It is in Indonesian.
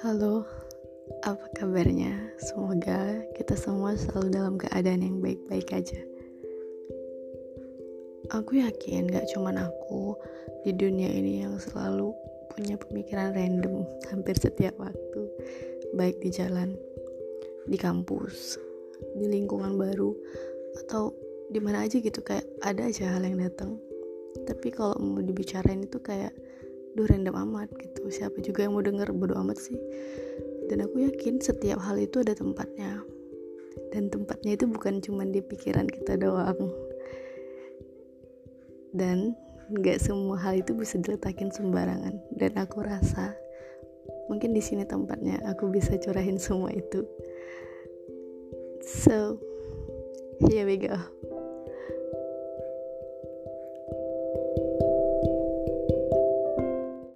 Halo, apa kabarnya? Semoga kita semua selalu dalam keadaan yang baik-baik aja. Aku yakin gak cuman aku di dunia ini yang selalu punya pemikiran random hampir setiap waktu, baik di jalan, di kampus, di lingkungan baru, atau di mana aja gitu kayak ada aja hal yang datang. Tapi kalau mau dibicarain itu kayak duh random amat gitu. Siapa juga yang mau denger? Bodo amat sih. Dan aku yakin setiap hal itu ada tempatnya. Dan tempatnya itu bukan cuma di pikiran kita doang. Dan nggak semua hal itu bisa diletakin sembarangan. Dan aku rasa mungkin di sini tempatnya aku bisa curahin semua itu. So here we go